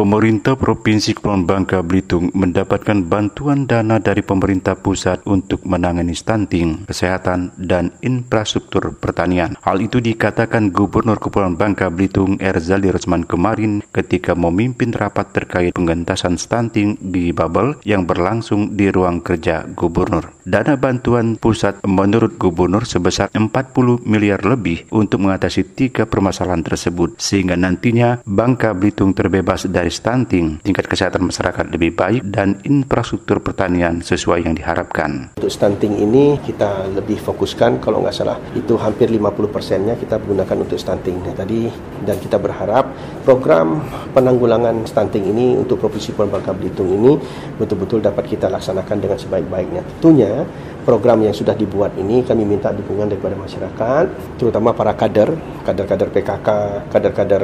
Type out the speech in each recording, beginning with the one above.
Pemerintah Provinsi Kepulauan Bangka Belitung mendapatkan bantuan dana dari pemerintah pusat untuk menangani stunting, kesehatan, dan infrastruktur pertanian. Hal itu dikatakan Gubernur Kepulauan Bangka Belitung Erzali Rosman kemarin ketika memimpin rapat terkait pengentasan stunting di Babel yang berlangsung di ruang kerja Gubernur. Dana bantuan pusat menurut Gubernur sebesar 40 miliar lebih untuk mengatasi tiga permasalahan tersebut sehingga nantinya Bangka Belitung terbebas dari stunting, tingkat kesehatan masyarakat lebih baik, dan infrastruktur pertanian sesuai yang diharapkan. Untuk stunting ini kita lebih fokuskan, kalau nggak salah, itu hampir 50 persennya kita gunakan untuk stunting. Tadi dan kita berharap program penanggulangan stunting ini untuk Provinsi Bangka Belitung ini betul-betul dapat kita laksanakan dengan sebaik-baiknya. Tentunya program yang sudah dibuat ini kami minta dukungan daripada masyarakat, terutama para kader, kader-kader PKK, kader-kader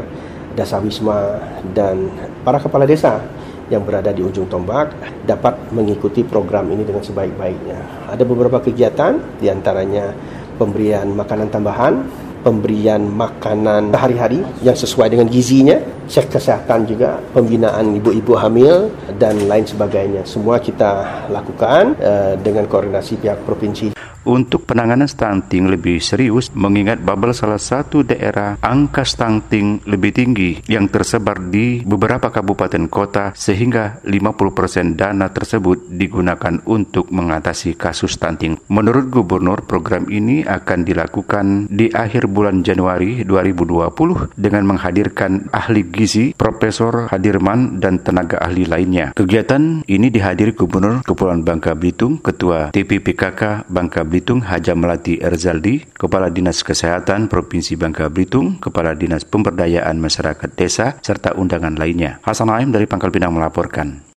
Dasawisma dan para kepala desa yang berada di ujung tombak dapat mengikuti program ini dengan sebaik-baiknya. Ada beberapa kegiatan di antaranya pemberian makanan tambahan, pemberian makanan hari-hari yang sesuai dengan gizinya, cek kesehatan juga, pembinaan ibu-ibu hamil dan lain sebagainya. Semua kita lakukan uh, dengan koordinasi pihak provinsi untuk penanganan stunting lebih serius mengingat Babel salah satu daerah angka stunting lebih tinggi yang tersebar di beberapa kabupaten kota sehingga 50% dana tersebut digunakan untuk mengatasi kasus stunting. Menurut gubernur, program ini akan dilakukan di akhir bulan Januari 2020 dengan menghadirkan ahli gizi, Profesor Hadirman dan tenaga ahli lainnya. Kegiatan ini dihadiri Gubernur Kepulauan Bangka Belitung, Ketua TPPKK Bangka Belitung Belitung Haja Melati Erzaldi, Kepala Dinas Kesehatan Provinsi Bangka Belitung, Kepala Dinas Pemberdayaan Masyarakat Desa, serta undangan lainnya. Hasan Aim dari Pangkal Pinang melaporkan.